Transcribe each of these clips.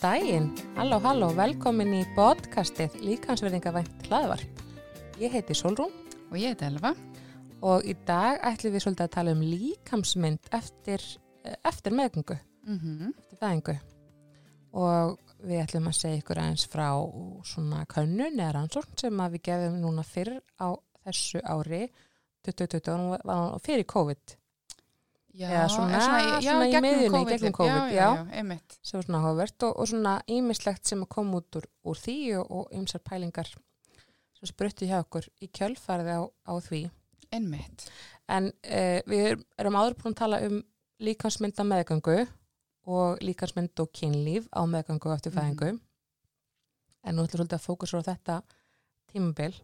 daginn, halló halló, velkomin í podcastið Líkansverðingavænt hlaðvarp. Ég heiti Solrún Og ég heiti Elva. og í dag ætlum við svolítið að tala um líkamsmynd eftir, eftir meðgöngu, Mm -hmm. eftir fæðingu. Og við ætlum að segja ykkur aðeins frá svona könnun eða rannsókn sem við gefum núna fyrr á þessu ári, 2020, og fyrir COVID, Já, Eða svona- er svona í miðjunni, COVID. gegnum Já, COVID, já, já. já, sem var svona áhugavert og, og svona ímislegt sem að koma út úr, úr því og, ymsar pælingar sem spruttu hjá okkur í kjölfarði á, á því. Einmitt. En uh, við erum áður búin að tala um líkansmynda meðgöngu og líkansmynd og kynlíf á meðgöngu og eftir fæðingu. En nú ætlum við að fókusra á þetta tímabil.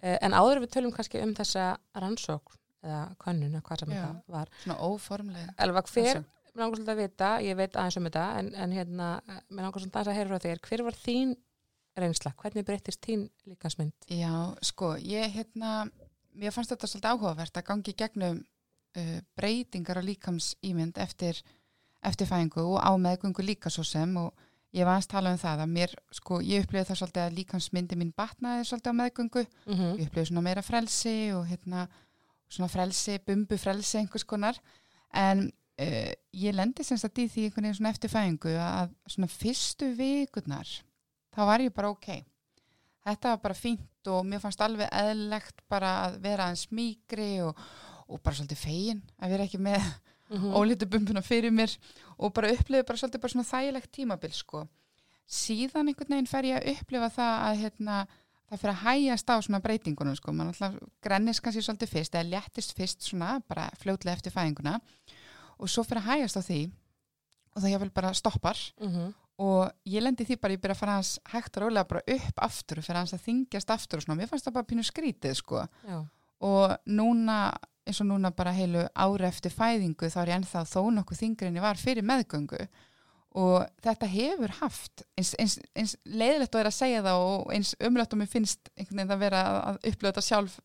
Uh, en áður við tölum kannski um þessa rannsókn eða könnun eða hvað sem þetta var. Svona óformlega. Elva, hver, mér langar svolítið að vita, ég veit aðeins um þetta, en, en hérna, mér langar svolítið að heyra frá þér, hver var þín reynsla? Hvernig breyttist þín líkansmynd? Já, sko, ég hérna, mér fannst þetta svolítið áhugavert að gangi gegnum uh, breytingar á líkams ímynd eftir, eftir fæðingu og á meðgöngu líka svo sem og ég var aðeins tala um það að mér, sko, ég upplifði það svolítið að líkamsmyndi mín batnaði svolítið á meðgöngu Mm -hmm. ég upplifði svona meira frelsi og hérna svona frelsi, bumbu frelsi einhvers konar en uh, ég lendi semst að því einhvern veginn svona eftir fæðingu að svona fyrstu vikurnar þá var ég bara ok þetta var bara fínt og mér fannst alveg eðlilegt bara að vera aðeins mýgri og, og bara svolítið fegin að vera ekki með Mm -hmm. ólítu bumbuna fyrir mér og bara upplifa bara svolítið bara svona þægilegt tímabil sko. Síðan einhvern veginn fer ég að upplifa það að hérna, það fyrir að hægjast á svona breytingunum sko. Man alltaf grennist kannski svolítið fyrst eða léttist fyrst svona bara fljótlega eftir fæðinguna og svo fyrir að hægjast á því og það vil bara stoppar Mhm. og ég lendi því bara ég byrja að fara hans hægt og rólega bara upp aftur fyrir hans að þingjast aftur og svona, mér fannst það bara pínu skrítið sko Já. og núna eins og núna bara heilu ári eftir fæðingu þá er ég ennþá þó nokkuð þingri en ég var fyrir meðgöngu og þetta hefur haft eins, eins, eins leiðilegt og er að segja það og eins og mér finnst einhvern veginn að vera að, að upplöða þetta sjálf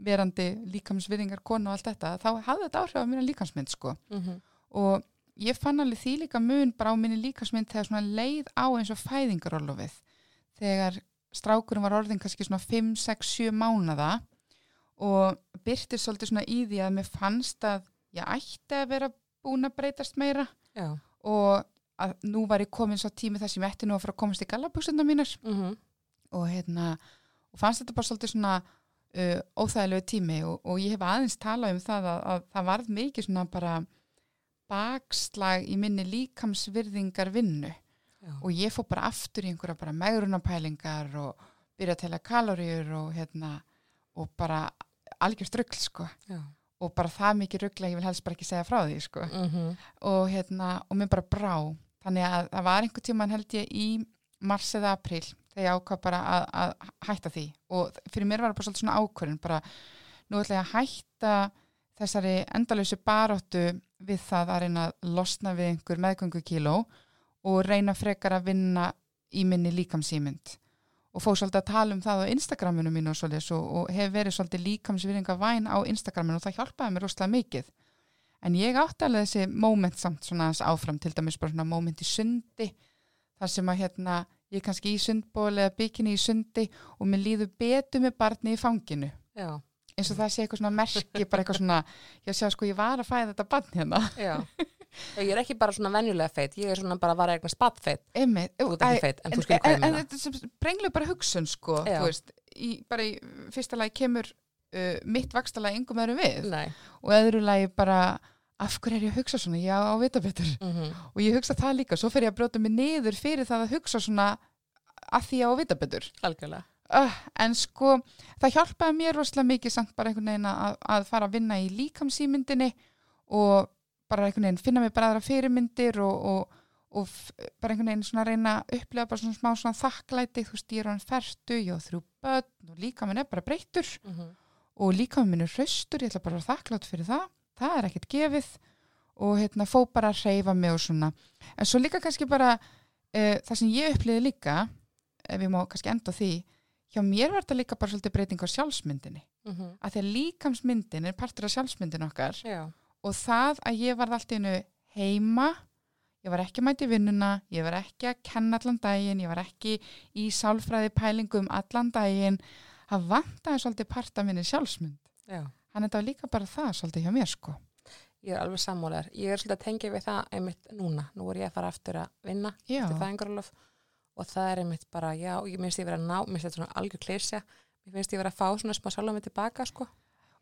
verandi líkamsviðingar konu og allt þetta, þá hafði þetta áhrif á mér líkamsmynd sko. Mm og ég fann alveg því líka mun bara á minni líkamsmynd þegar svona leið á eins og fæðingarólofið þegar strákurinn var orðin kannski svona 5, 6, 7 mánada og byrtir svolítið svona í því að mér fannst að ég ætti að vera búin að breytast meira Já. og að nú var ég komin svo tími þess að ég ætti nú að fara að komast í gallabúksenda mínar. Mm og hérna og fannst þetta bara svolítið svona uh, óþægilegu tími og, og ég hef aðeins talað um það að, að það varð mikið svona bara bakslag í minni líkamsvirðingar vinnu Já. og ég fór bara aftur í einhverja bara megrunapælingar og byrja að tella kaloríur og hérna og bara algjör strugl sko. Já. og bara það mikið ruggla ég vil helst bara ekki segja frá því sko. Mm og hérna og mér bara brá þannig að það var einhver tíman held ég í mars eða april þegar ég ákvað bara að, að hætta því. Og fyrir mér var það bara svolítið svona ákvörðin bara nú ætla ég að hætta þessari endalösu baróttu við það að reyna að losna við einhver meðgöngu kíló og reyna frekar að vinna í minni líkamsýmynd og fóð svolítið að tala um það á Instagraminu mínu og og, hef verið svolítið líkamsvirðinga væn á Instagraminu og það hjálpaði mér rosalega mikið en ég átti alveg þessi moment samt svona áfram til dæmis bara svona moment í sundi þar sem að hérna ég er kannski í sundból eða bikini í sundi og mér líður betur með barni í fanginu Já. eins og það sé eitthvað svona merki bara eitthvað svona, já sjá sko ég var að fæða þetta barn hérna Já. Ég er ekki bara svona venjulega feit, ég er svona bara að vara eitthvað spattfeit. Einmitt, Þú ert ekki feit, en þú skilur hvað ég en, en meina. þetta brenglu bara hugsun sko Já. þú veist, í, bara í fyrsta lagi kemur uh, mitt vakstalagi yngum öðrum við. Nei. og öðru lagi bara af hverju er ég að hugsa svona, já á vita betur. Mm og ég hugsa það líka, svo fer ég að brjóta mig niður fyrir það að hugsa svona að því ég á að vita betur. Uh, en sko, það hjálpaði mér rosalega mikið samt bara einhvern veginn að, að fara að vinna í líkamsýmyndinni og bara einhvern veginn finna mig bara aðra fyrirmyndir og, og, og bara einhvern veginn svona reyna að upplega bara svona smá svona þakklæti, þú ég er hann ferdu, ég á þrjú börn og líka minn er bara breyttur. Mm og líka minn er hraustur, ég ætla bara að vera þakklátt fyrir það, það er ekkert gefið. Og hérna fó bara að reyfa mig og svona, en svo líka kannski bara uh, það sem ég uppliði líka ef ég má kannski enda því hjá mér var þetta líka bara svolítið breyting á sjálfsmyndinni. -hmm. að því að líkamsmyndin er partur af sjálfsmyndin okkar. Já. og það að ég varð allt í einu heima ég var ekki mæti vinnuna, ég var ekki að kenna allan daginn, ég var ekki í sálfræði pælingum allan daginn það vantaði svolítið parta minni sjálfsmynd Já. hann þetta var líka bara það svolítið hjá mér sko Ég er alveg sammálar. Ég er svolítið að tengja við það einmitt núna. Nú er ég að fara aftur að vinna já, til fæðingarólof og það er einmitt bara, já, ég minnst ég vera að ná, minnst þetta svona algjör kleysja. Mér finnst ég vera að fá svona smá sjálf mig tilbaka, sko.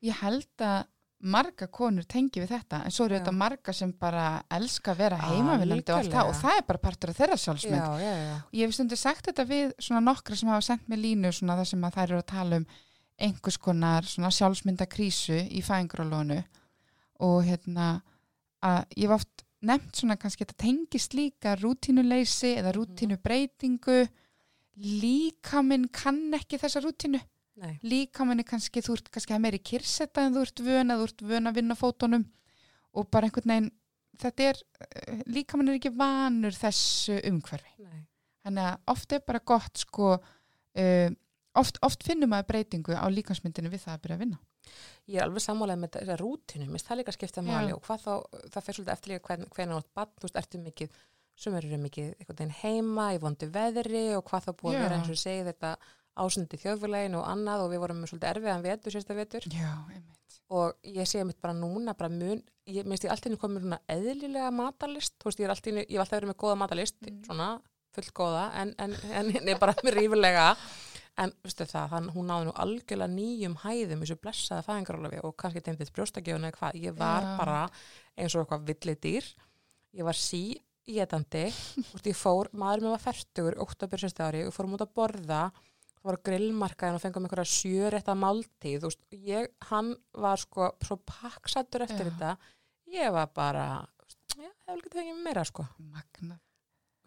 ég held að marga konur tengi við þetta en svo eru þetta marga sem bara elska að vera heimavinnandi og allt það og það er bara partur af þeirra sjálfsmynd. Já, já, já. Ég hef stundir sagt þetta við svona nokkra sem hafa sendt mér línu svona það sem að þær eru að tala um einhvers konar svona sjálfsmyndakrísu í fæðingrólónu og hérna að ég hef oft nefnt svona kannski þetta tengist líka rútínuleysi eða rútínubreitingu. Líkaminn kann ekki þessa rútínu Er kannski, þú ert kannski að meiri kyrsetta en þú ert vön að þú ert vön að vinna á fótunum. Og bara einhvern veginn þetta er, eh, líkaminn er ekki vanur þessu umhverfi. Nei. Þannig að oft er bara gott sko, uh, oft, oft finnum maður breytingu á líkansmyndinu við það að byrja að vinna. Ég er alveg sammálaðið með þessa rútinu, minnst það líka skipta máli. Og hvað þá, það fer svolítið eftir líka hvern, hvernig átt bann, þú veist, ertu mikið, sem eru mikið heima í vondu veðri og hvað þá búið að vera eins og segið þetta ásundi þjóðfélaginu og annað og við vorum með svolítið erfiðan vetur, sérsta vetur Já, einmitt. og ég sé mitt bara núna bara mun, ég minnst ég alltaf komið svona eðlilega matalist, þú veist, ég er alltaf, ég hef alltaf verið með góða matalist, Mm. svona fullgóða, en, en, en, en bara með rífilega en veistu það, hann, hún náði nú algjörlega nýjum hæðum þessu blessaða fæðingarólafi og kannski tegndið brjóstakjöfuna eða hvað, ég var Já. bara eins og eitthvað villið dýr ég var sí étandi og ég fór, maður með var færtugur oktober sérstu ári og fórum út að borða það var grillmarkaðin og fengum einhverja sjörétta máltíð, veist, ég hann var sko svo pakksatur eftir Já. þetta, ég var bara já, hefur getið fengið meira sko Magna.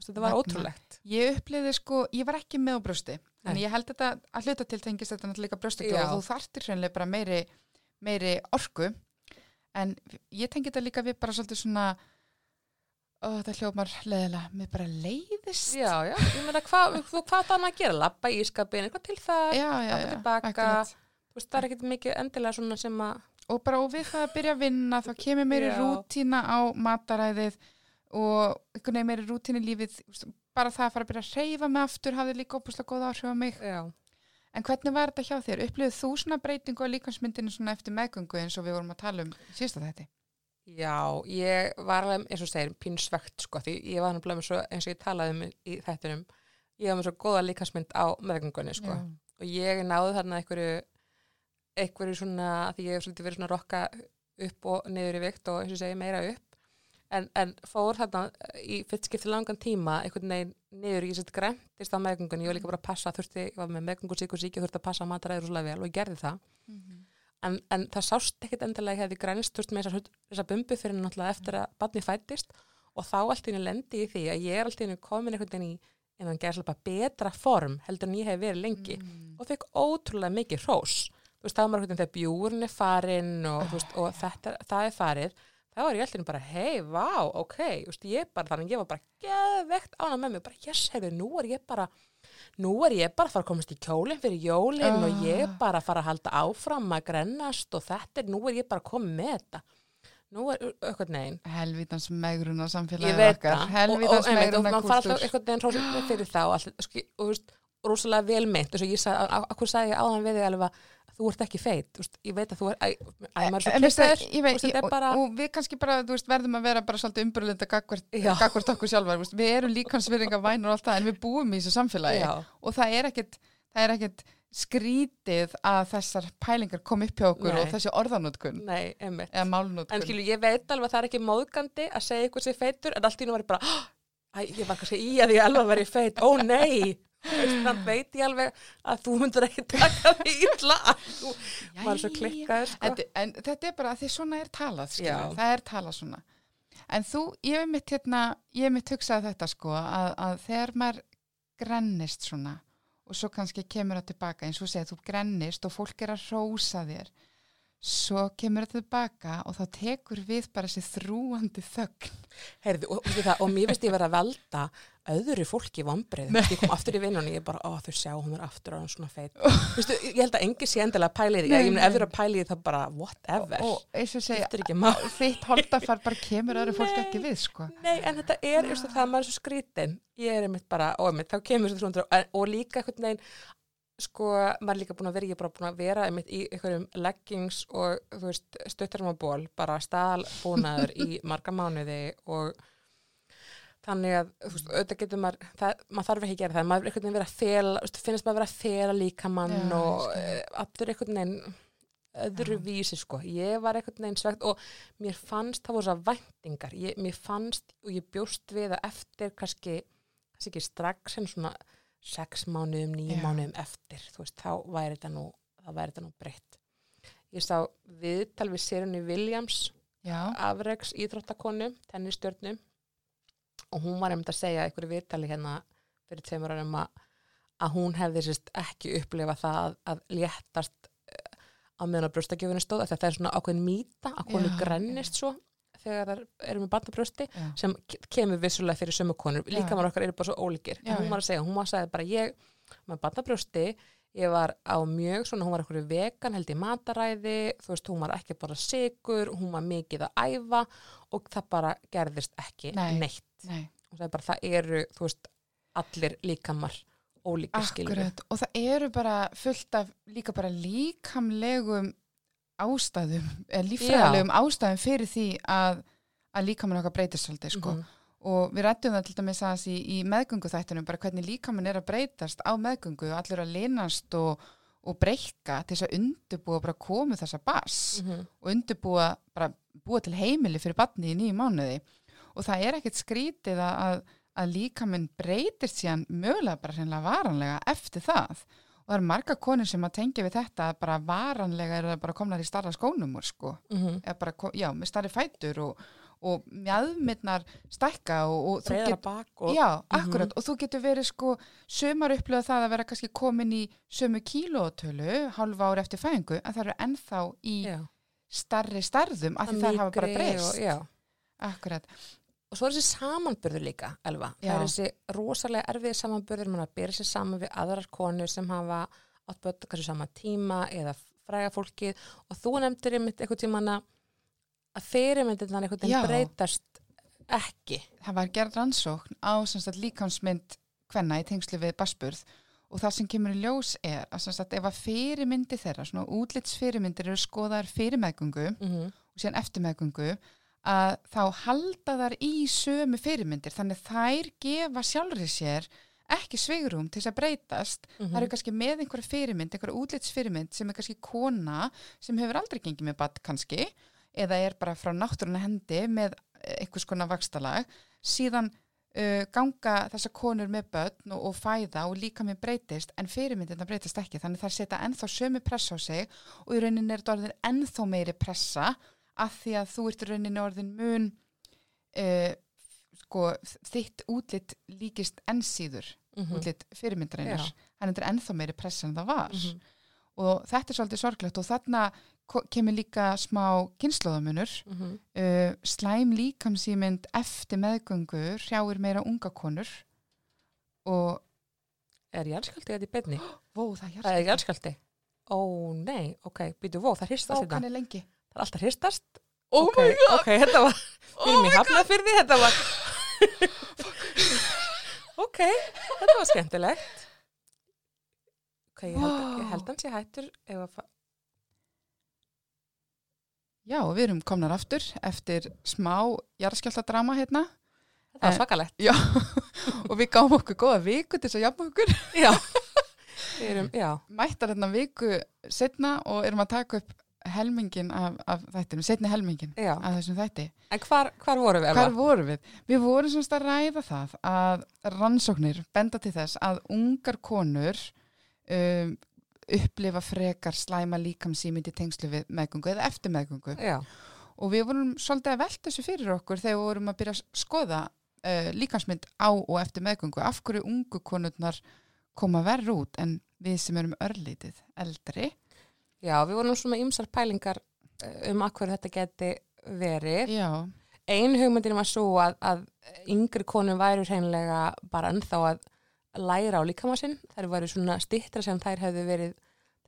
Þetta var Magna. ótrúlegt Ég upplýði sko, ég var ekki með á brjósti, en ég held þetta að hluta til tengist þetta náttúrulega Já. og þú þarftir hreinlega bara meiri, meiri orku, en ég tengi þetta líka við bara svolítið svona, ó, þetta hljómar leðilega, mér bara leiðist. Já, já, ég meina, hvað, þú hvað það að gera? Lappa í ískapin, eitthvað til það, já, tilbaka. þú veist, það er ekkert mikið endilega svona sem að, og bara og við það að byrja að vinna þá kemur meiri Já. rútína á mataræðið og einhvern veginn meiri rútína í lífið bara það að fara að byrja að reyfa mig aftur hafði líka óbúslega góð áhrif á mig já, en hvernig var þetta hjá þér? Upplifið þú svona breytingu á líkansmyndinu svona eftir meðgöngu eins og við vorum að tala um í síðasta þetta? Já, ég var alveg, eins og segir, pínsvegt, sko, því ég var náttúrulega með svo, eins og ég talaði um í þættinum, ég var með svo góða líkasmynd á meðgöngunni, sko, og ég náði þarna einhverju, einhverju svona, því ég hef svolítið verið svona rokka upp og niður í vikt og eins og ég segi meira upp, en, en fór þarna í fyrst skipti langan tíma einhvern veginn niður í sitt gremtist á meðgöngunni, ég var líka bara að passa, þurfti, ég var með meðgöngusík og síki, þurfti að passa mataræður svolítið vel og ég gerði það, Mhm. En, en það sást ekkit endilega hefði grænst þú veist með þessa, þessa bumbu fyrir náttúrulega eftir að barni fættist og þá allt í henni lendi í því að ég er allt í henni komin einhvern veginn í innan gerðslega betra form heldur en ég hef verið lengi. Mm. og fekk ótrúlega mikið hrós. Þú veist þá var maður veginn þegar bjúrin er farin og, þú veist, og þetta, það er farið. Þá var ég alltaf bara, hei, vá, ok. Þú veist, ég bara, þannig ég var bara geðvegt ána með mig, bara, yes, heyrðu, nú er ég bara nú er ég bara að fara að komast í kjólinn fyrir jólinn og Ah. ég bara að fara að halda áfram að grennast og þetta er, nú er ég bara komið með þetta. Nú er eitthvað neginn Helvítans megruna samfélagið okkar. og, og, Helvítans og megruna kúltúr eitthvað neginn hrósið fyrir og, allt, ski, og þú veist, rosalega vel meint. Og ég sagði, akkur sagði ég áðan við þig alveg að þú ert ekki feit, veist, ég veit að þú er að, að maður er svo og, bara- og við kannski bara, veist, verðum að vera bara svolítið umbröðlinda gagvart, okkur sjálfar, veist, við erum líkansvirðinga vænur og allt það, en við búum í þessu samfélagi. Já, og það er ekkit, það er ekkit skrítið að þessar pælingar kom upp hjá okkur Nei. og þessi orðanótkun nei, eða málnótkun. en skilu, ég veit alveg að það er ekki móðgandi að segja eitthvað sér feitur, en allt í nú var ég bara Æ, ég var kannski í að ég alveg var í feit. Ó nei, þannig veit ég alveg að þú myndir ekki taka því illa þú var svo klikkaður sko. En, en þetta er bara að því svona er talað, það er talað svona. En þú, ég hef mitt hérna, ég hef mitt hugsað þetta sko, að, að þegar maður grennist svona og svo kannski kemur það tilbaka eins og segja, þú grennist og fólk er að rósa þér, svo kemur þetta tilbaka og þá tekur við bara þessi þrúandi þögn. Heyrðu, og, og, það, og mér finnst ég vera að velta öðru fólki vombrið ég kom aftur í vinnunni, ég bara, ó þau sjá hún er aftur og hann er svona feit. Vistu, ég held að engi sé endilega pælið ég meina nei. ef þú eru að pælið það bara whatever, og eins og segja, þitt holdafar bara kemur öðru fólki ekki við sko. Nei, en þetta er, just, það er maður er svo skrítin ég er einmitt bara, og einmitt, þá kemur þessu og, og líka einhvern veginn sko, maður er líka búin að vera, ég er bara búin að vera einmitt í einhverjum leggings og þú veist, stuttarmaból, bara staðalbúnaður í marga mánuði og þannig að, þú veist, auðvitað getur maður það, maður þarf ekki að gera það, maður er einhvern veginn að fela, þú veist, finnst maður vera að fela líka mann Já, og uh, allur einhvern veginn öðru Já. vísi, sko, ég var einhvern veginn svegt og mér fannst það voru svo væntingar, ég, mér fannst og ég bjóst við að eftir kannski, kannski strax en svona sex mánuðum, nýju Já. mánuðum eftir, þú veist, þá væri þetta nú þá væri þetta nú breytt. Ég sá viðtal við Sérunni Williams já, afreiks íþróttakonu, tennistjörnu og hún var einmitt að segja einhverju viðtali hérna fyrir tveimur árum að, að hún hefði sérst ekki upplifa það að, að léttast eh, á meðan að brjóstakjöfunni stóð það er svona ákveðin mýta að konu Já, grennist svo þegar það eru með barnabrjósti já, sem ke- kemur vissulega fyrir sömu konur. Líka maður okkar eru bara svo ólíkir. En hún var að segja, hún var að segja bara ég með barnabrjósti, ég var á mjög svona, hún var eitthvað vegan held í mataræði, þú veist, hún var ekki bara sigur, hún var mikið að æfa og það bara gerðist ekki Nei. neitt. nei. Og það er bara, það eru, þú veist allir líkamar ólíkir skilur Akkurat, og það eru bara fullt af líka bara líkamlegum ástæðum, eða líffræðilegum ástæðum fyrir því að, að líkamann okkar breytist svolítið, sko. Mhm. Og við rættum það til dæmis aðeins í, í meðgöngu þættunum, bara hvernig líkamann er að breytast á meðgöngu og allir að linast og, og breyka til þess að undirbúa bara komu þessa bass Mhm. og undirbúa bara búa til heimili fyrir batni í nýju mánuði og það er ekkert skrítið að, að, líkaminn breytist síðan mögulega bara hreinlega varanlega eftir það og það eru marga konur sem að tengja við þetta að bara varanlega eru það bara komnar í starra skónum úr sko, Mhm. eða bara, já, með starri fætur og, og mjöðmyndnar stækka og, og þú breyðara get, bak og já, akkurat og þú getur verið sko, sömar upplöða það að vera kannski komin í sömu kílótölu hálfa ári eftir fæðingu en það eru ennþá í já. starri starðum af því það hafa bara breyst. Akkurat. Og svo er þessi samanburður líka, Elva. Já. Það er þessi rosalega erfið samanburður, mann að byrja sér saman við aðrar konur sem hafa átt börn kannski sama tíma eða fræga fólkið og þú nefndir einmitt eitthvað tíman að fyrirmyndir þannig einhvern veginn breytast ekki. Það var gerð rannsókn á sagt, líkamsmynd hvenna í tengslu við basburð og það sem kemur í ljós er að sagt, ef að fyrirmyndi þeirra, svona útlitsfyrirmyndir eru skoðar fyrir meðgöngu Mm -hmm. og síðan eftir meðgöngu að þá halda þar í sömu fyrirmyndir. Þannig þær gefa sjálfri sér ekki sveigrum til þess að breytast. Mhm. það eru kannski með einhverja fyrirmynd, einhverja útlitsfyrirmynd sem er kannski kona sem hefur aldrei gengið með bad kannski eða er bara frá náttúruna hendi með einhvers konar vakstalag síðan uh, ganga þessar konur með börn og, og fæða og líka með breytist en fyrirmyndina breytist ekki. Þannig þær setja ennþá sömu pressa á sig og í rauninni er þetta orðin ennþá meiri pressa af því að þú ert í rauninni orðin mun uh, sko, þitt útlit líkist ennsýður Mhm. útlit fyrirmyndarinnar Já. hann er ennþá meiri pressa en það var Mhm. og þetta er svolítið sorglegt og þarna kemur líka smá kynnslóðamunur Mhm. uh, slæm líkamsýmynd eftir meðgöngu hrjáir meira unga konur og Er járskjaldi þetta í beinni? vó, það er Það er járskjaldi. Ó, nei, ok, býtu, vó, það hristast Vó, þetta. hann er lengi Það er alltaf hristast. Oh ok, my god, Ok, þetta var, oh við erum í my god hafna fyrir því, þetta var, ok, þetta var skemmtilegt. Ok, ég held, Vá. ég held hans ég hættur ef að, fa- Já, við erum komnar aftur eftir smá jarðskjáltadrama hérna þetta var svakalegt. Já, og við gáum okkur góða viku til þess að jafna okkur Já, erum, mættar hérna viku setna og erum að taka upp helmingin af, af þættinum, setni helmingin já. af þessum þætti. En hvar, hvar vorum við, Hvar Eva? vorum við? Við vorum semst að ræða það að rannsóknir benda til þess að ungar konur um, upplifa frekar slæma líkamsýmynd í tengslu við meðgöngu eða eftir meðgöngu. Já, Og við vorum svolítið að velta þessu fyrir okkur þegar við vorum að byrja að skoða uh, líkamsmynd á og eftir meðgöngu. Af hverju ungu konurnar koma verð út en við sem erum örlítið eldri. Já, við vorum svona ymsar pælingar um að hverju þetta geti verið. já, Ein hugmyndin var svo að, að yngri konum væru hreinlega bara ennþá að læra á líkama sinn. Þær væru svona stittra sem þær hefðu verið,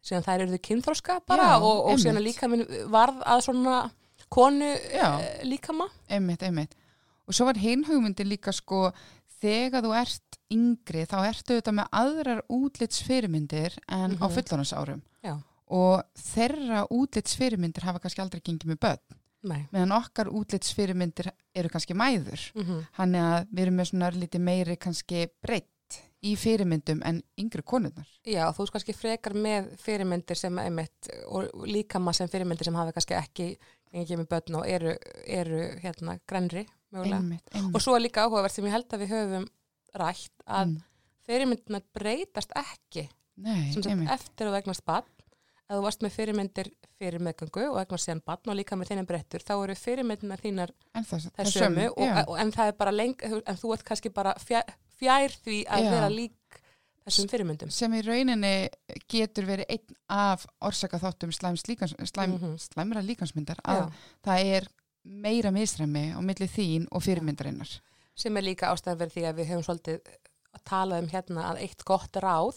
sem þær eruðu kynþróska bara Já, og, og síðan að líkaminn varð að svona konu Já. uh, líkama. einmitt, einmitt. Og svo var hinn hugmyndin líka sko, þegar þú ert yngri, þá ertu þetta með aðrar útlitsfyrirmyndir en á Mhm. fullorðansárum. Og þeirra útlitsfyrirmyndir hafa kannski aldrei gengið með börn. Nei. Meðan okkar útlitsfyrirmyndir eru kannski mæður. Mm Þannig að við erum með svona lítið meiri kannski breytt í fyrirmyndum en yngri konurnar. Já, þú ert kannski frekar með fyrirmyndir sem einmitt og líkama sem fyrirmyndir sem hafa kannski ekki ekki með börn og eru, eru hérna grænri. Einmitt, einmitt. Og svo er líka áhugavert sem ég held að við höfum rætt að Mm. fyrirmyndirna breytast ekki Nei, sem sagt einmitt. eftir að þú varst með fyrirmyndir fyrir meðgangu og egnast síðan barn og líka með þínum brettur þá eru fyrirmyndirna þínar já. og, en það er bara leng en þú ert kannski bara fjær, fjær því að Já. vera lík þessum fyrirmyndum. sem í rauninni getur verið einn af orsaka þáttum líkans, slæm, Mhm. slæmra líkansmyndar að Já. það er meira misræmi á milli þín og fyrirmyndarinnar. sem er líka ástæðan fyrir því að við höfum svolítið að tala um hérna að eitt gott ráð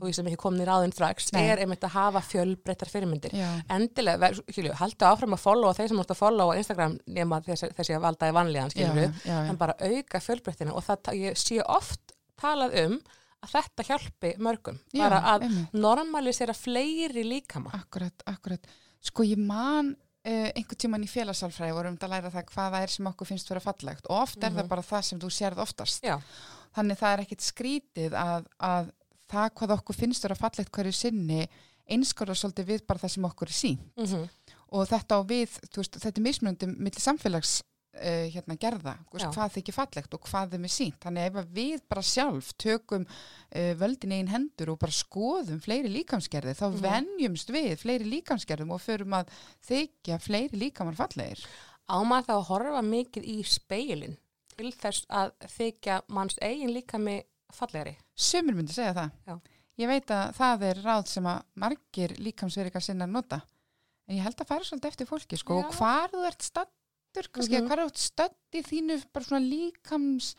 og ég sem ekki komin í ráðin strax Nei. er einmitt að hafa fjölbreyttar fyrirmyndir Já, endilega, skilju, haldu áfram að followa þeir sem múst að followa Instagram nema þessi, þessi að valda í vanlíðan, skilju við en bara auka fjölbreyttina og það, ég sé oft talað um að þetta hjálpi mörgum já, bara að normalisera fleiri líkama Akkurat, akkurat. Sko ég man uh, einhvern tíman í félagsalfræði vorum að læra það hvað það er sem okkur finnst vera fallegt og oft er Mhm. það bara það sem þú sérð oftast. Já. Þannig það er ekkit skrítið að, að það hvað okkur finnst vera fallegt hverju sinni einskora svolítið við bara það sem okkur er sín. mm -hmm. og þetta á við, veist, þetta er mismunandi millir samfélags uh, hérna gerða, veist, hvað þykir fallegt og hvað þeim er sínt, þannig að ef við bara sjálf tökum uh, völdin einn hendur og bara skoðum fleiri líkamsgerði, þá Mhm. venjumst við fleiri líkamsgerðum og förum að þykja fleiri líkamar fallegir ámað þá að horfa mikið í speilin til þess að þykja manns eigin líkami fallegri Sumir myndi segja það. Já. Ég veit að það er ráð sem að margir líkamsverika sinna nota. En ég held að fara svolítið eftir fólki, sko, Já. og hvar þú ert stattur, kannski, mm hvar þú ert stödd í þínu bara svona líkams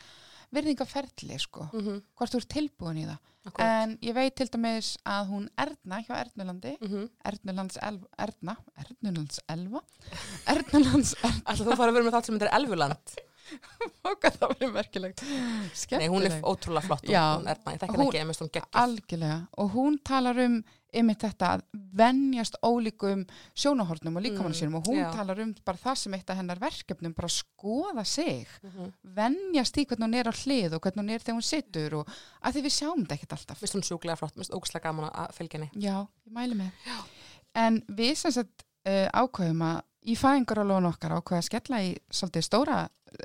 virðingaferli, sko, mm -hmm. hvort þú ert tilbúin í það. En ég veit til dæmis að hún Erna hjá Ernulandi, mm -hmm. Ernulands Elva, Erna, Ernulands Elva, Ernulands Elva, Alltaf þú fara að vera með þátt sem þetta er Elfuland okkar það verið merkilegt. Nei, hún er ótrúlega flott hún, Já. hún er næ, það ekki mest hún geggjur Algjörlega. Og hún talar um yfir þetta að venjast ólíkum sjónahornum og líkamann Mm, sínum og hún já. talar um bara það sem eitt af hennar verkefnum bara skoða sig. Mm venjast í hvernig hún er á hlið og hvernig hún er þegar hún situr og að því við sjáum þetta ekkert alltaf. Vist hún sjúklega flott, mest ógslag gaman að fylgja henni. Já, ég mæli með. En við sem sagt uh, ákveðum að í fæðingarálóðun okkar ákveða að skella í svolítið stóra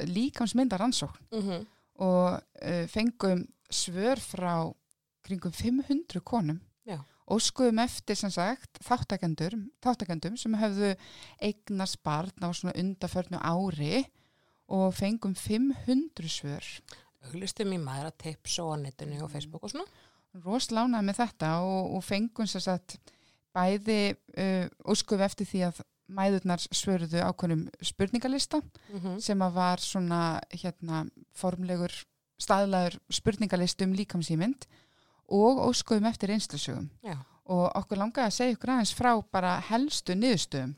líkamsmyndar rannsókn mm -hmm. og uh, fengum svör frá kringum 500 konum Já. og skoðum eftir sem sagt þáttakendum sem hefðu eignast barn á svona undaförnu ári og fengum 500 svör Auglistum í maður að tips og netinu og Facebook og svona roslánaði með þetta og, og fengum sem sagt bæði uh, og skoðum eftir því að mæðurnar svöruðu ákveðnum spurningalista mm -hmm. sem að var svona hérna formlegur staðlaður spurningalist um líkamsýmynd og óskuðum eftir einslusögum Já, og okkur langaði að segja ykkur aðeins frá bara helstu niðurstöðum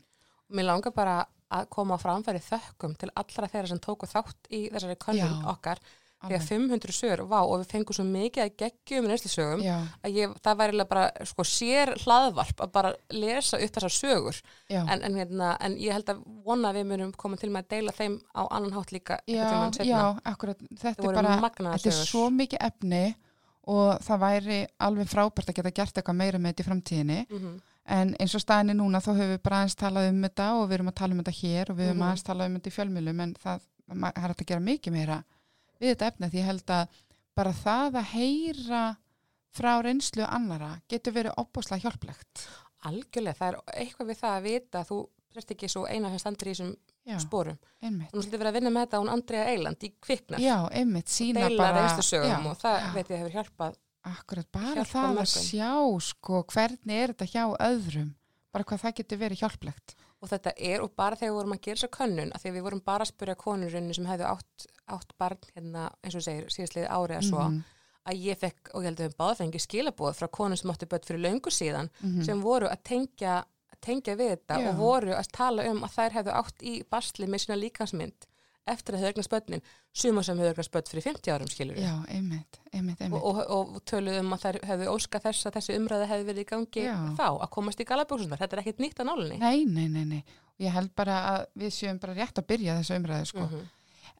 mér langar bara að koma á framfæri þökkum til allra þeirra sem tóku þátt í þessari Já. okkar því að 500 sögur, vá, og við fengum svo mikið að geggjum reynslisögum já, að ég, það væri bara sko sér hlaðvarp að bara lesa upp þessar sögur. En, en, hérna, en ég held að vona að við munum koma til með að deila þeim á annan hátt líka já, já akkurat, þetta er bara þetta er svo mikið efni og það væri alveg frábært að geta gert eitthvað meira með þetta í framtíðinni. Mhm. en eins og staðinni núna þá höfum við bara aðeins talað um þetta og við erum að tala um þetta hér og við höfum Mhm. aðeins talað um þetta í fjölmjölum en það, það er að gera mikið meira við þetta efni því ég held að bara það að heyra frá reynslu annara getur verið opbúslega hjálplegt Algjörlega, það er eitthvað við það að vita að þú sért ekki svo eina sem standur í þessum já, spórum. einmitt Hún svolítið verið að vinna með þetta hún Andrea Eiland í kviknar. já, einmitt, sína Deila bara já, og það já. veit ég hefur hjálpað. akkurat, bara hjálpa það að mörgum. sjá sko, hvernig er þetta hjá öðrum bara hvað það getur verið hjálplegt og þetta er, og bara þegar við vorum að gera þessa könnun, að því að við vorum bara að spyrja konurinn sem hefðu átt, átt barn hérna, eins og segir, síðastliðið árið að svo, Mhm. að ég fekk, og ég held að við báða fengið skilabóð frá konum sem áttu börn fyrir löngu síðan, Mhm. sem voru að tengja, tengja við þetta Já. og voru að tala um að þær hefðu átt í basli með sína líkansmynd eftir að þau eignast börnin, suma sem hefðu eignast börn fyrir 50 árum skilur Já, einmitt, einmitt, einmitt. og, og, og töluðu um að þær hefðu óskað þess að þessi umræði hefði verið í gangi Já. þá, að komast í galabjóksunar, þetta er ekkit nýtt að nálinni. Nei, nei, nei, nei. Ég held bara að við séum bara rétt að byrja þessu umræðu, sko. Mhm.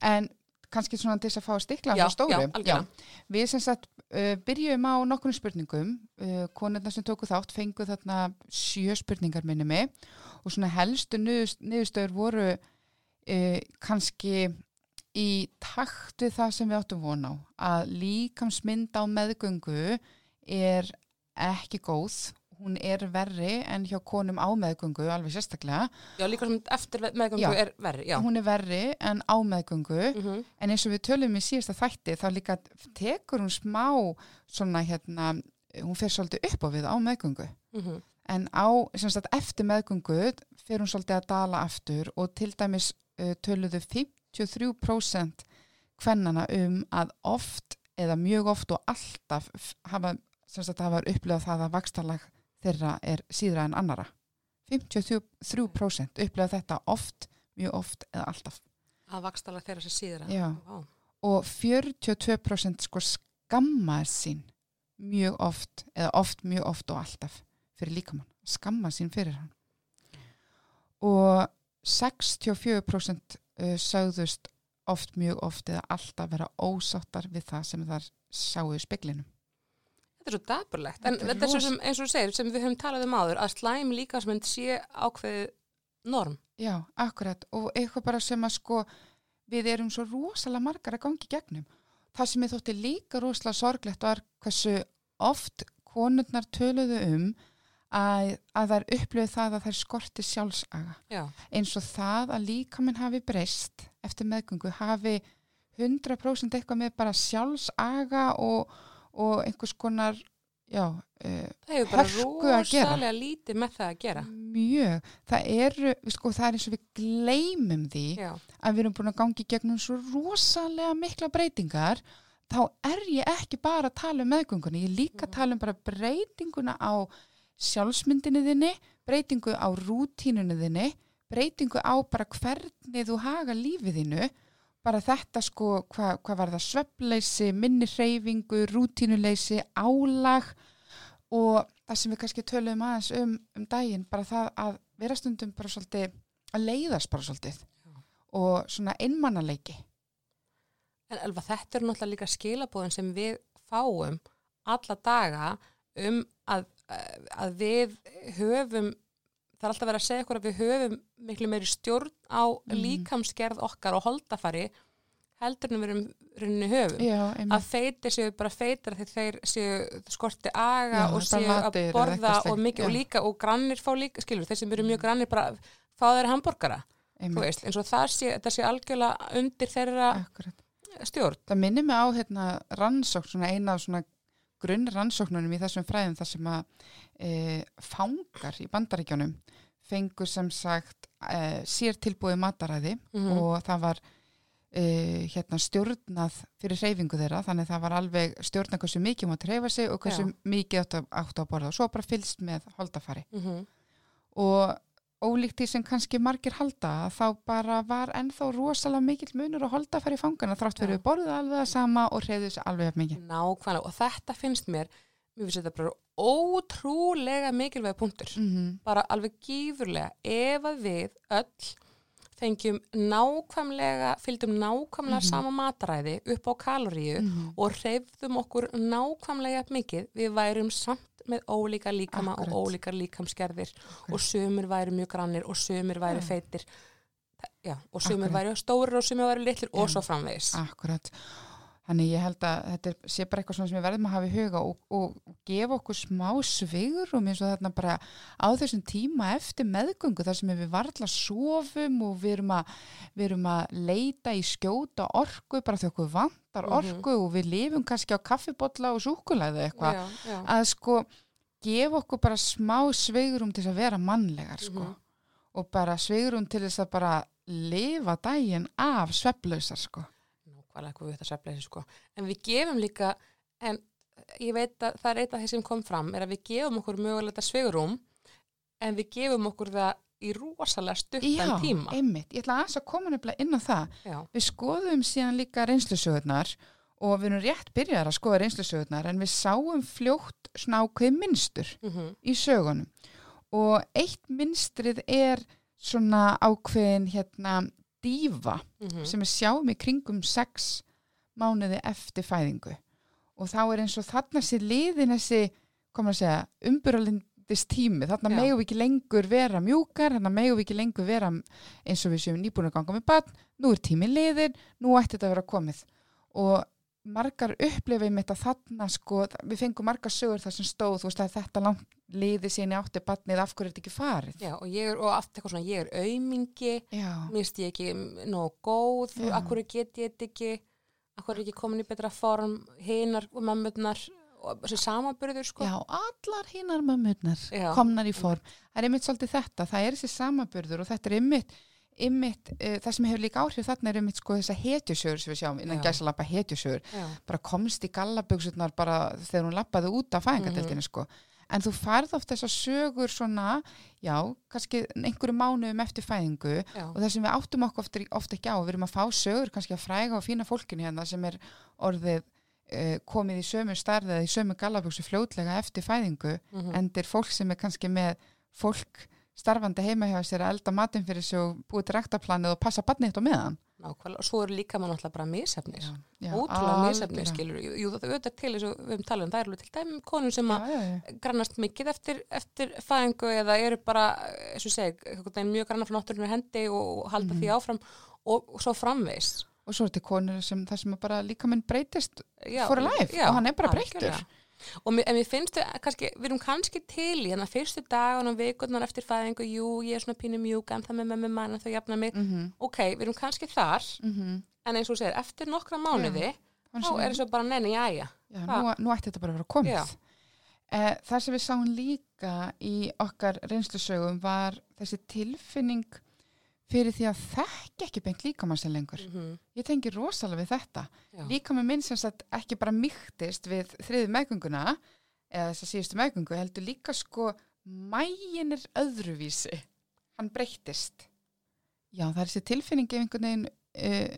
En kannski svona til þess að fá að stikla á Já, þessu stóru. já, algjörlega. Við sem sagt uh, byrjum á nokkrum spurningum. Uh, konurna sem tóku þátt fengu þarna sjö spurningar minni mig og svona helstu niðurst- niðurstöður voru uh, kannski í takt við það sem við áttum von á. Að líkamsmynd á meðgöngu er ekki góð. Hún er verri en hjá konum á meðgöngu, alveg sérstaklega. Já, líka sem eftir meðgöngu Já. er verri, já. Hún er verri en á meðgöngu. Mm En eins og við tölum í síðasta þætti þá líka tekur hún smá svona hérna, hún fer svolítið upp á við á meðgöngu. -hmm. En á, sem sagt, eftir meðgöngu fer hún svolítið að dala aftur og til dæmis töluðu 53% kvennana um að oft eða mjög oft og alltaf hafa, hafa upplifað það að vakstalag þeirra er síðra en annara. 53% upplifað þetta oft, mjög oft eða alltaf. Að vakstala þeirra sér síðra. Já. Vá. og 42% sko skammar sín mjög oft eða oft mjög oft og alltaf fyrir líkamann, skammar sín fyrir hann og 64% uh, sögðust oft mjög oft eða alltaf vera ósáttar við það sem þar sáu í speklinum Þetta er svo dapurlegt. En Þetta er er sem, eins og þú segir, sem við höfum talað um áður, að slæm líkansmynd sé ákveðið norm. Já, akkurat og eitthvað bara sem að sko við erum svo rosalega margar að gangi gegnum. Það sem ég þótti líka rosalega sorglegt var hversu oft konurnar töluðu um að, að þær upplöðu það að þær skorti sjálfsaga. Já. Eins og það að líka minn hafi breyst eftir meðgöngu hafi 100% eitthvað með bara sjálfsaga og, og einhvers konar, já, uh, Það hefur bara rosalega lítið með það að gera. mjög. Það eru, sko, það er eins og við gleymum því Já. að við erum búin að gangi gegnum svo rosalega mikla breytingar þá er ég ekki bara að tala um meðgöngunni, ég er líka að tala um bara breytinguna á sjálfsmyndinni þinni, breytingu á rútínunni þinni, breytingu á bara hvernig þú haga lífið þínu, bara þetta sko, hvað hva var það, svefnleysi, minni hreyfingu, rútínuleysi, álag og það sem við kannski töluðum aðeins um, um daginn, bara það að vera stundum bara svolítið, að leiðast bara svolítið og svona einmannaleiki. En Elva, þetta er náttúrulega líka skilabóðin sem við fáum alla daga um að, að við höfum, það er alltaf verið að segja okkur að við höfum miklu meiri stjórn á Mhm. líkamsgerð okkar og holdafari heldur en við erum rauninni höfum. Já, Að feitir séu bara feitar þegar þeir séu skorti aga Já, og séu að borða og mikið og líka og grannir fá líka, skilur, þeir sem eru mjög grannir bara fá þeirra hambúrgara, eins og það sé, þetta sé algjörlega undir þeirra akkurat. stjórn. Það minnir mig á hérna rannsókn, svona eina af svona grunn rannsóknunum í þessum fræðum þar sem að e, fangar í bandaríkjónum fengur sem sagt e, sér tilbúið mataræði Mhm. og það var e, hérna stjórnað fyrir hreyfingu þeirra þannig það var alveg stjórnað hversu mikið mátt hreyfa sig og hversu Já. mikið áttu að borða og svo bara fylst með holdafari Mm og ólíkt því sem kannski margir halda þá bara var ennþá rosalega mikill munur að holda að fara í fangana þrátt fyrir Já. borðið alveg það sama og hreyðið sér alveg jafn mikið. Nákvæmlega og þetta finnst mér mér finnst þetta bara ótrúlega mikilvæg punktur Mm -hmm. bara alveg gífurlega ef að við öll fengjum nákvæmlega fylgdum nákvæmlega Mhm. sama mataræði upp á kaloríu Mhm. og hreyfðum okkur nákvæmlega mikið við værum samt með ólíka líkama Akkurat. og ólíkar líkamsgerðir og sumir væri mjög grannir og sumir væri feitir Já, og Akkurat. væri stórir og sumir væri litlir og svo framvegis Akkurat. Þannig ég held að þetta sé bara eitthvað svona sem við verðum að hafa í huga og, og gefa okkur smá svigurum eins og þarna bara á þessum tíma eftir meðgöngu þar sem við varla sofum og við erum að, við erum að leita í skjóta orku bara þegar okkur vantar Mhm. orku og við lifum kannski á kaffibotla og súkulæði eitthvað. Að sko gefa okkur bara smá sveigurum til að vera mannlegar sko. Mhm. og bara sveigrum til þess að bara lifa daginn af sveflausar sko. Nákvæmlega hvað við þetta svefleysi sko. En við gefum líka, en ég veit að það er eitt af því sem kom fram, er að við gefum okkur mögulega sveigurum, en við gefum okkur það í rosalega stuttan tíma. einmitt, ég ætla að koma nefnilega inn á það. Já, við skoðum síðan líka reynslusögurnar og við erum rétt byrjar að skoða reynslusögurnar en við sáum fljótt svona ákveð minnstur mm í sögunum. Og eitt minnstrið er svona ákveðin hérna dífa mhm. sem við sjáum í kringum sex mánuði eftir fæðingu. Og þá er eins og þarna sér liðin þessi, komum að segja, umburalindis tími, þarna megum við ekki lengur vera mjúkar, þarna megum við ekki lengur vera eins og við séum nýbúin að ganga með barn, nú er tími liðin, nú ætti þetta að vera komið. Og margar upplifið mitt að þarna sko, við fengum margar sögur þar sem stóð, þú veist að þetta langt liði síni átti barnið, af hverju er þetta ekki farið? Já, og ég er, og allt eitthvað svona, ég er aumingi, finnst ég ekki nóg góð, Já. akkur get ég þetta ekki, akkur er ekki komin í betra form, hinar og mömmurnar, og þessi samanbyrður sko. Já, allar hinnar mömmurnar Já. komnar í form. Það er einmitt svolítið þetta, það er þessi samaburður og þetta er einmitt, einmitt uh, það sem hefur líka áhrif þarna er einmitt sko þessa hetjusögur sem við sjáum, innan Já. gæsa lappa hetjusögur, bara komst í gallaböksurnar bara þegar hún lappaði út af sko. En þú færð oft þessar sögur svona, já, kannski einhverju mánuðum eftir fæðingu já, og það sem við áttum okkur ofta, ofta ekki á, við erum að fá sögur kannski að fræga og fína fólkinu hérna sem er orðið uh, komið í sömu starð eða í sömu gallaböksu fljótlega eftir fæðingu mhm. en þetta er fólk sem er kannski með fólk starfandi heima hjá sér að elda matinn fyrir sig og búið til rektaplanið og passa barnið eitt á meðan. nákvæmlega, og svo eru líka mann alltaf bara misefnir, já, ótrúlega algjörlega. skilur, jú, jú, það auðvitað til eins og við höfum talað um, það eru til dæmi konum sem að grannast mikið eftir, eftir fæðingu eða eru bara, eins og veginn mjög grannar frá náttúrunni hendi og halda Mhm. því áfram og, og svo framvegs. Og svo er þetta konur sem það sem að bara líka minn breytist Já, for life já, og hann er bara breyttur. Og mér, mér finnst þau, kannski, við erum kannski til í þannig að fyrstu dagan og vikurnar eftir fæðingu, jú, ég er svona pínu mjúk, en það með með með mann þau jafna mig. Mm -hmm. Ok, við erum kannski þar, Mm en eins og segir, eftir nokkra mánuði, þá er svo bara nenni, jæja. Já, nú, nú ætti þetta bara að vera komið. Já. Eh, það sem við sáum líka í okkar reynslusögum var þessi tilfinning fyrir því að þekki ekki beint líkamannsin lengur. Mm Ég tengi rosalega við þetta. Já. Líka með minn sem sagt ekki bara mýktist við þriðu meðgönguna eða þess að síðustu meðgöngu heldur líka sko mægin er öðruvísi. Hann breyttist. Já, það er þessi tilfinning ef einhvern veginn uh,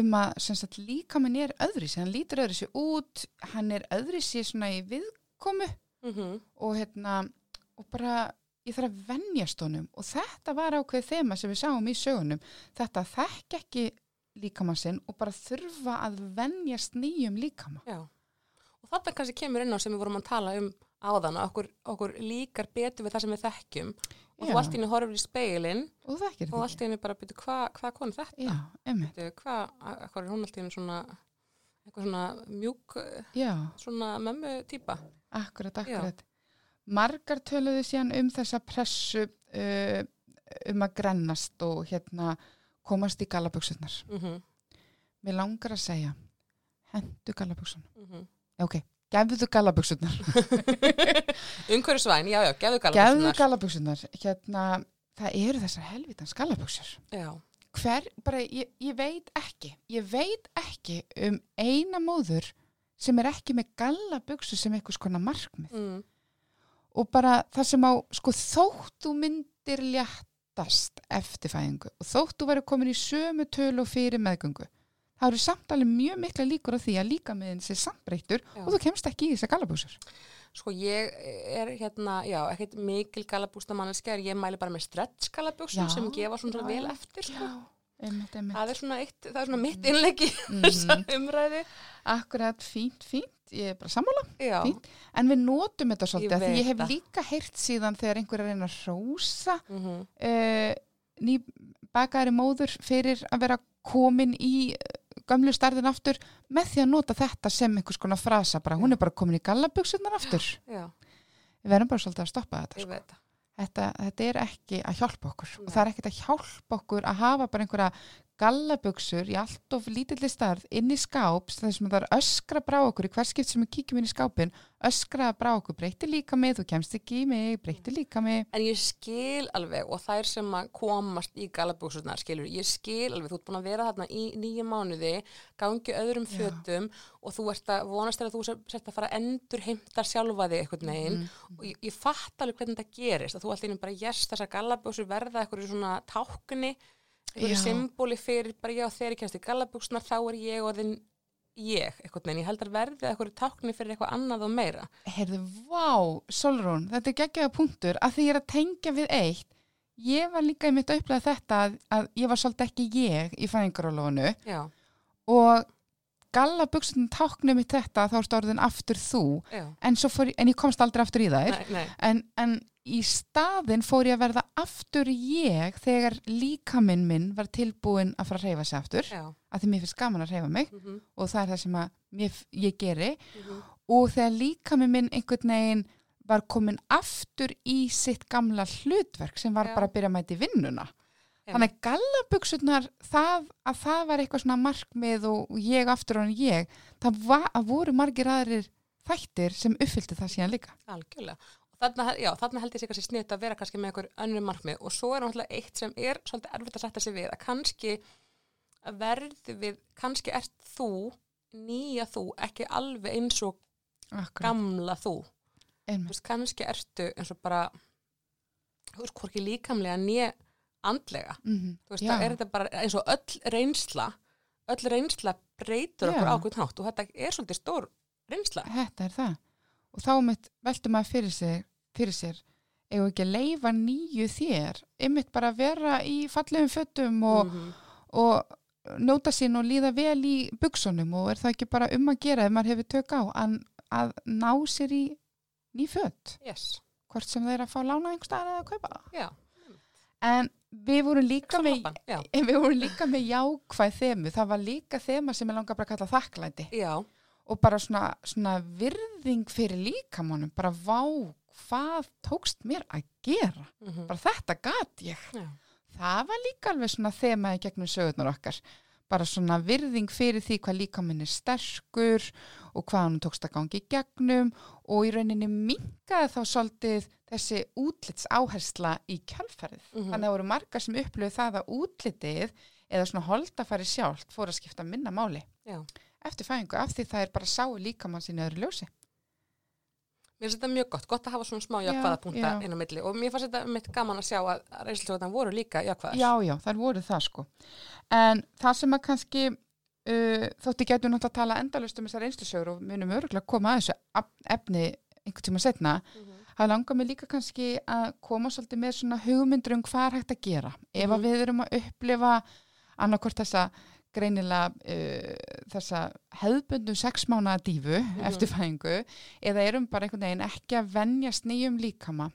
um að sem sagt líka minn er öðruvísi. Hann lítur öðruvísi út, hann er öðruvísi svona í viðkomu -hmm. og hérna og bara ég þarf að venjast honum og þetta var ákveðið þema sem við sáum í sögunum þetta að þekka ekki líkamann sinn og bara þurfa að venjast nýjum líkama Já. Og þetta kannski kemur inn á sem við vorum að tala um áðan, að okkur, okkur líkar betur við það sem við þekkjum og Já. þú allt í henni horfir í speilin og og allt í henni bara byrju, hvað hva konu þetta? Hvað, er hún allt í henni svona eitthvað svona mjúk já, svona mömmu típa? akkurat, akkurat Margar töluðu síðan um þessa pressu uh, um að grennast og hérna komast í gallaböksunar. Mm -hmm. Mér langar að segja hendu gallaböksunar. Mm Ok, gefðu gallaböksunar. Umhverju svæn, já, já, gefðu Gefðu galabussunar. gallaböksunar. Hérna, það eru þessar helvitans gallaböksur. Já, Hver, bara, ég, ég veit ekki, ég veit ekki um eina móður sem er ekki með gallaböksu sem eitthvað skona markmið. mm. Og bara það sem á, sko, þótt þú myndir léttast eftir fæðingu og þótt þú verður komin í sömu tölu og fyrir meðgöngu, það eru samt alveg mjög mikla líkur á því að líka með sé sambreyttur Já. og þú kemst ekki í þessar gallaböksur. Sko ég er hérna, já, ekkert mikil galabústa manneskja, ég mæli bara með stretch galabúsum Já, sem gefa svona já, vel eftir, sko. Einmitt, einmitt. Það er svona eitt, það er svona mitt innleggi Mhm. þessa umræði. Akkurat, fínt, fínt, ég er bara sammála. Já, Fínt. En við notum þetta svolítið, Ég ég hef það. líka heyrt síðan þegar einhver er reyna að hrósa mm uh, ný bakaðari móður fyrir að vera komin í eh, gömlu starðin aftur með því að nota þetta sem einhvers konar frasa, bara hún er bara komin í gallabuksunar aftur. já, Við verðum bara svolítið að stoppa þetta. ég Sko. veit það. Þetta, þetta er ekki að hjálpa okkur Nei. og það er ekkert að hjálpa okkur að hafa bara einhverja gallabuxur í allt of lítilli starð inn í skáps þar sem það er öskra brá okkur í hver skipt sem við kíkjum inn í skápin öskra brá okkur, breyti líka mig þú kemst ekki í mig, breyti líka mig En ég skil alveg og þær sem komast í galabúksurnar, skilur, ég skil alveg, þú ert búin að vera þarna í nýju mánuði, gangi öðrum Já. fötum og þú ert að vonast að þú sért að fara endur heimta sjálfa þig einhvern veginn Mhm. og ég, ég fatt alveg hvernig þetta gerist, að þú alltaf eitthvað eitthvað Já. symbóli fyrir bara ég kemst í galabúksunar þá er ég orðin ég, einhvern veginn, ég held að verði eitthvað tákni fyrir eitthvað annað og meira. Heyrðu, vá, Solrún, þetta er geggjaða punktur að því ég er að tengja við eitt ég var líka í mitt að upplega þetta að, að ég var svolítið ekki ég í fæðingarólónu og galla buksunum táknum mitt þetta þá ertu orðin aftur þú. En, fór, en ég komst aldrei aftur í þær. Nei, nei, en, en í staðin fór ég að verða aftur ég þegar líkaminn minn var tilbúin að fara að reyfa sig aftur já, að því mér finnst gaman að reyfa mig. Mhm, og það er það sem mér, ég geri. Mhm, og þegar líkaminn minn einhvern veginn var komin aftur í sitt gamla hlutverk sem var Já. bara að byrja að mæti vinnuna þannig að gallabuksurnar það, að það var eitthvað svona markmið og, og ég aftur en ég það var, voru margir aðrir þættir sem uppfyllti það síðan líka algjörlega. Og þarna, já, þarna held ég sig kannski snitt að vera kannski með einhver önnur markmið og svo er náttúrulega eitt sem er svolítið erfitt að setja sig við að kannski verðu við, kannski ert þú, nýja þú, ekki alveg eins og Akkurat. gamla þú. Veist, kannski ertu eins og bara, þú veist, hvorki líkamlega nýja andlega. Mhm. Þú veist, er þetta bara eins og öll reynsla, öll reynsla breytur okkur Já. ákveðn hátt og þetta er svolítið stór reynsla. þetta er það og þá mitt veltum maður fyrir sér, fyrir sér við ekki að leifa nýju þér einmitt bara að vera í fallegum fötum og, Mhm. og njóta sín og líða vel í buksunum og er það ekki bara um að gera ef maður hefur tök á að, að ná sér í ný fött Yes, hvort sem þeir að fá lána einhver staðar eða að kaupa það já. en við vorum líka með Klappan, já. við vorum líka með jákvæð þemu það var líka þema sem ég langar bara að kalla þakklæti. Já, og bara svona, svona virðing fyrir líkamannum bara vá hvað tókst mér að gera? Mhm, bara þetta gat ég. Já. það var líka alveg svona þema í gegnum sögurnar okkar. Bara svona virðing fyrir því hvað líkaminn er sterkur og hvað hann tókst að gangi í gegnum og í rauninni minkaði þá svolítið þessi útlits áhersla í kjálfærið. Mhm. Þannig að það voru margar sem upplöðu það að útlitið eða svona holdafæri sjálft fór að skipta minna máli Já. eftir fæðingu af því það er bara sáu líkamann sín öðru ljósi. Mér finnst þetta mjög gott, gott að hafa svona smá Já, jákvæða punta inn á milli og mér fannst þetta mitt gaman að sjá að reynslustöðunar voru líka jákvæðar. Já, já, þær voru það sko. En það sem að kannski uh, þótti getur náttúrulega að tala endalust um þessar einslusögur og munum öruglega koma að þessu efni einhvern tíma setna, Mhm. það langar mig líka kannski að koma svolítið með svona hugmyndur um hvað er hægt að gera. Ef að Mhm. við erum að upplifa annarkort þessa greinilega uh, þessa hefðbundu sexmánaða dífu Mhm. eftir fæðingu eða erum bara einhvern veginn ekki að venjast nýjum líkama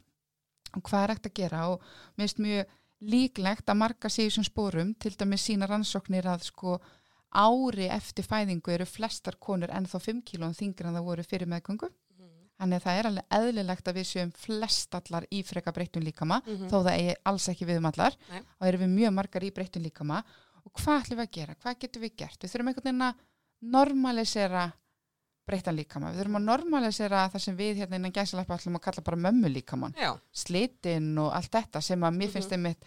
og hvað er hægt að gera og mér finnst mjög líklegt að marga sig í þessum spórum til dæmis sína rannsóknir að sko ári eftir fæðingu eru flestar konur ennþá 5 kílóum þingri en það voru fyrir meðgöngu Mhm. þannig að það er alveg eðlilegt að við séum flestallar í freka breyttum líkama Mhm. þó það eigi alls ekki við um allar Nei. og erum við mjög margar í breyttum líkama og hvað ætlum við að gera, hvað getum við gert við þurfum einhvern veginn að normalisera breyttan líkama, við þurfum að normalisera það sem við hérna innan gæsalappa ætlum að kalla bara mömmu líkaman Já, slitinn og allt þetta sem að mér Mhm. finnst einmitt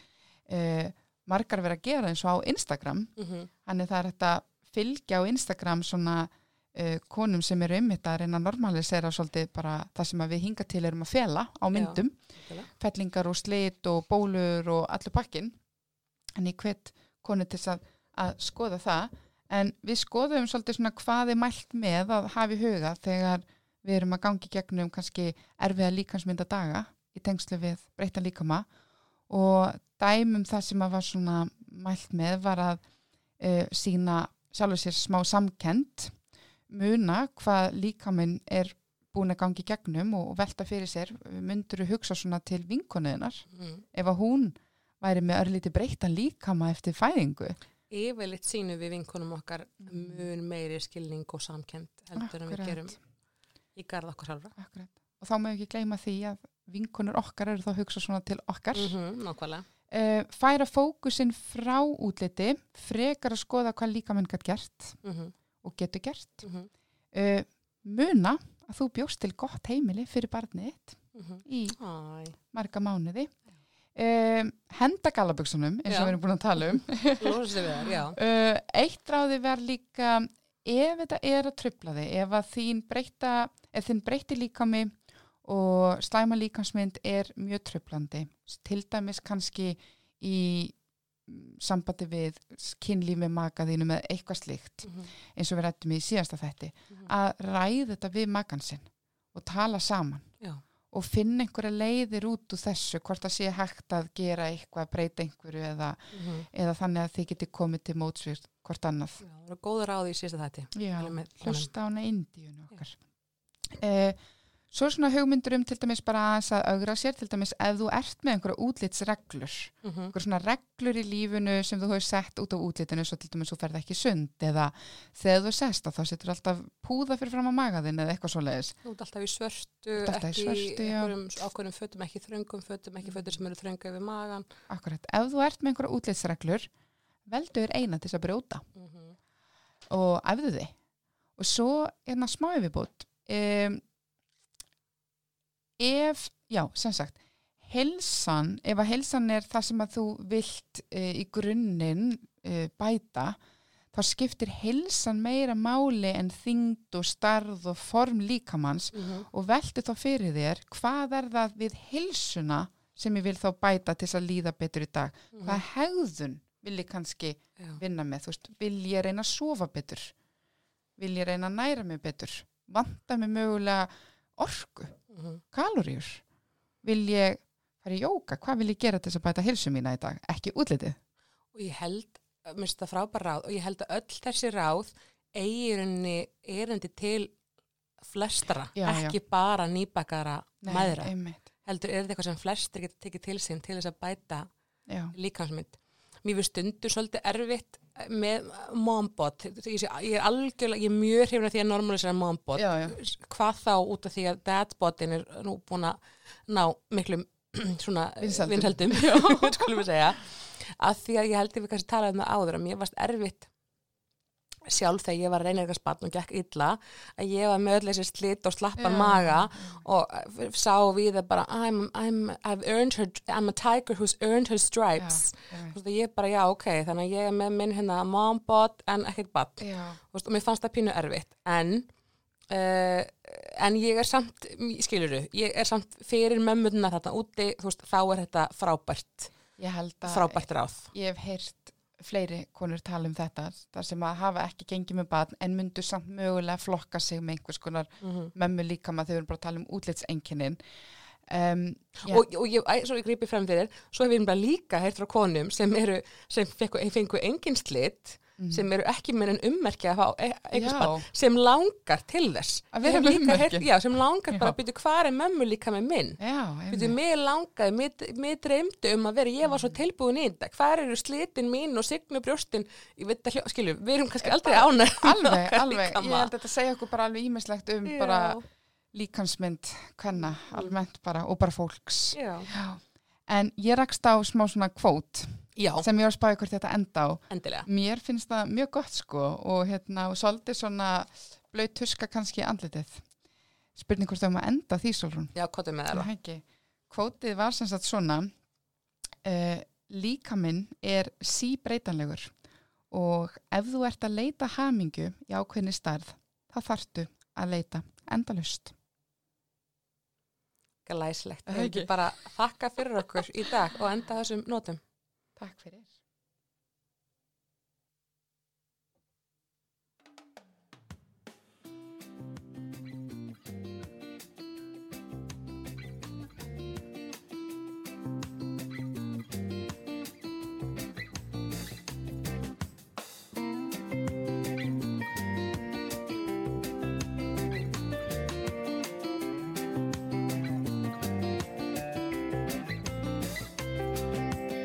uh, margar vera að gera eins og á Instagram. Mhm, þannig það er þetta fylgja á Instagram svona uh, konum sem eru einmitt að reyna að normalisera svolítið bara það sem að við hinga til erum að fela á myndum. algjörlega. fellingar og slit og bólur og allur pakkin en ég hvet konu til að, að skoða það. En við skoðum svolítið svona hvað er mælt með að hafa í huga þegar við erum að gangi gegnum kannski erfiða líkansmynda daga í tengslu við breyta líkama. Og dæmum það sem að var svona mælt með var að uh, sína sjálfur sér smá samkend muna hvað líkaminn er búin að gangi gegnum og velta fyrir sér myndur hugsa svona til vinkonuðinar Mhm. ef að hún væri með örlíti breyttan líkama eftir fæðingu Yfirleitt sínum við vinkunum okkar mun meiri skilning og samkend heldur en við gerum í garð okkar. Akkurat. og þá mögum ekki gleyma því að vinkonur okkar eru þá að hugsa svona til okkar Mm -hmm, nákvæmlega. Uh, færa fókusin frá útliti frekar að skoða hvað líka mann gætt gert Mhm, og getur gert. Mhm, uh, muna að þú bjóst til gott heimili fyrir barnið þitt mhm. í Æ, marga mánuði. Um, henda galaböksunum eins og Já. við erum búin að tala um. Uh, eitt ráði verð líka ef þetta er að trubla þig ef þín breyta ef þín breyti líkami og slæma líkamsmynd er mjög trublandi til dæmis kannski í mm, sambandi við kynlíf með maka þínu með eitthvað slíkt Mhm, eins og við rættum í síðasta þætti mhm. að ræða þetta við makan sinn og tala saman Já. og finna einhverja leiðir út úr þessu hvort það sé hægt að gera eitthvað breyta einhverju eða, Mhm. eða þannig að þið geti komið til mótsvið hvort annað Já, það var góður ráði í síðasta þætti. Já, hlusta á hana Indíun okkar eh, Svo svona hugmyndur um til dæmis bara að augra sér til dæmis ef þú ert með einhverja útlitsreglur Mhm, einhverja svona reglur í lífinu sem þú hefur sett út á útlitinu svo til dæmis þú ferð ekki í sund eða þegar þú sest þá setur alltaf púða fyrir fram á magaðin eða eitthvað svoleiðis. Þú ert alltaf í svörtu, ert alltaf í ekki já. einhverjum ákveðnum fötum, ekki þröngum fötum, ekki fötum sem eru þrönga yfir magan. Akkurat, ef þú ert með einhverja útlitsreglur veldu þér eina til þess að brjóta. Mhm, og æfðu þið og svo er það smá yfirbútt um, ef, já, sem sagt helsan, ef að helsan er það sem að þú vilt uh, í grunninn uh, bæta þá skiptir helsan meira máli en þyngd og starð og form líkamanns mhm, og veltu þá fyrir þér hvað er það við helsuna sem ég vil þá bæta til þess að líða betur í dag? Mhm. hvað hegðun vil ég kannski Já. vinna með, þú veist, vil ég reyna að sofa betur? Vil ég reyna að næra mig betur? Vanta mig mögulega orku, Mhm, kaloríur. Vil ég fara í jóka hvað vil ég gera til þess að bæta hilsu mína í dag? Ekki útlitið, Og ég held, mér finnst það frábær ráð, og ég held að öll þessi ráð eigi í rauninni erindi til flestra, Já, já. ekki bara nýbakara einmitt. Heldur, er þetta eitthvað sem flestir geta tekið til sín til þess að bæta já, líkansmynd. Mér finnst stundu svolítið erfitt með mombot. Ég, er algjörlega, ég er mjög hrifin af því að normalisera mombot. já, já, Hvað þá út af því að dadbotin er nú búin að ná miklum svona vinsældum, skulum við segja. Að því að ég held ég við kannski talaði um það áður að mér varst erfitt sjálf þegar ég var að reyna eitthvað spann og gekk illa að ég var með öll þessi slitt og slappan Já. maga og eh, sá við það bara I'm, I'm, her, I'm a tiger who's earned her stripes. Veist, og ég bara já ok þannig að ég er með minn hérna mombot en ekkert Þú veist, og mér fannst það pínu erfitt. En uh, en ég er samt skiluru, ég er samt fyrir mömmuna þarna úti, þú veist, þá er þetta frábært, frábært ráð. ég hef heyrt fleiri konur tala um þetta þar sem að hafa ekki gengið með barn en myndu samt mögulega flokka sig með einhvers konar mm -hmm. mömmu líka maður þegar við erum bara að tala um útlitsenginnin um, já, og, og ég, svo ég grípi frem fyrir svo hef ég bara líka heyrt frá konum sem eru, sem fengu, fengu engin slitt mhm. sem eru ekki með en ummerki að fá e Já. sem langar til þess heyrt- já, sem langar Já. bara að byrja hvað er mömmu líka með minn já, einmitt. mig langaði, mig, mig dreymdi um að vera, ég var svo tilbúin í þetta, hvað eru slitin mín og signu brjóstin, ég veit að skilju, við erum kannski aldrei ánæg. alveg, alveg, ég held að þetta segja okkur bara alveg ímislegt um bara líkansmynd hvenna, almennt bara og bara fólks Já, já. en ég rakst á smá svona kvót já sem ég var að spáði hvort þetta enda á endilega. mér finnst það mjög gott sko og hérna og svolítið svona blöyt tuska kannski í andlitið spurning hvort það um að enda því Solrún Já, er með Það. Kvótið var sem sagt svona uh, líkaminn er síbreytanlegur og ef þú ert að leita hamingu í ákveðni starð þá þarftu að leita endalust. Ég ekki. vil bara þakka fyrir okkur í dag og enda þessum nótum. Takk fyrir.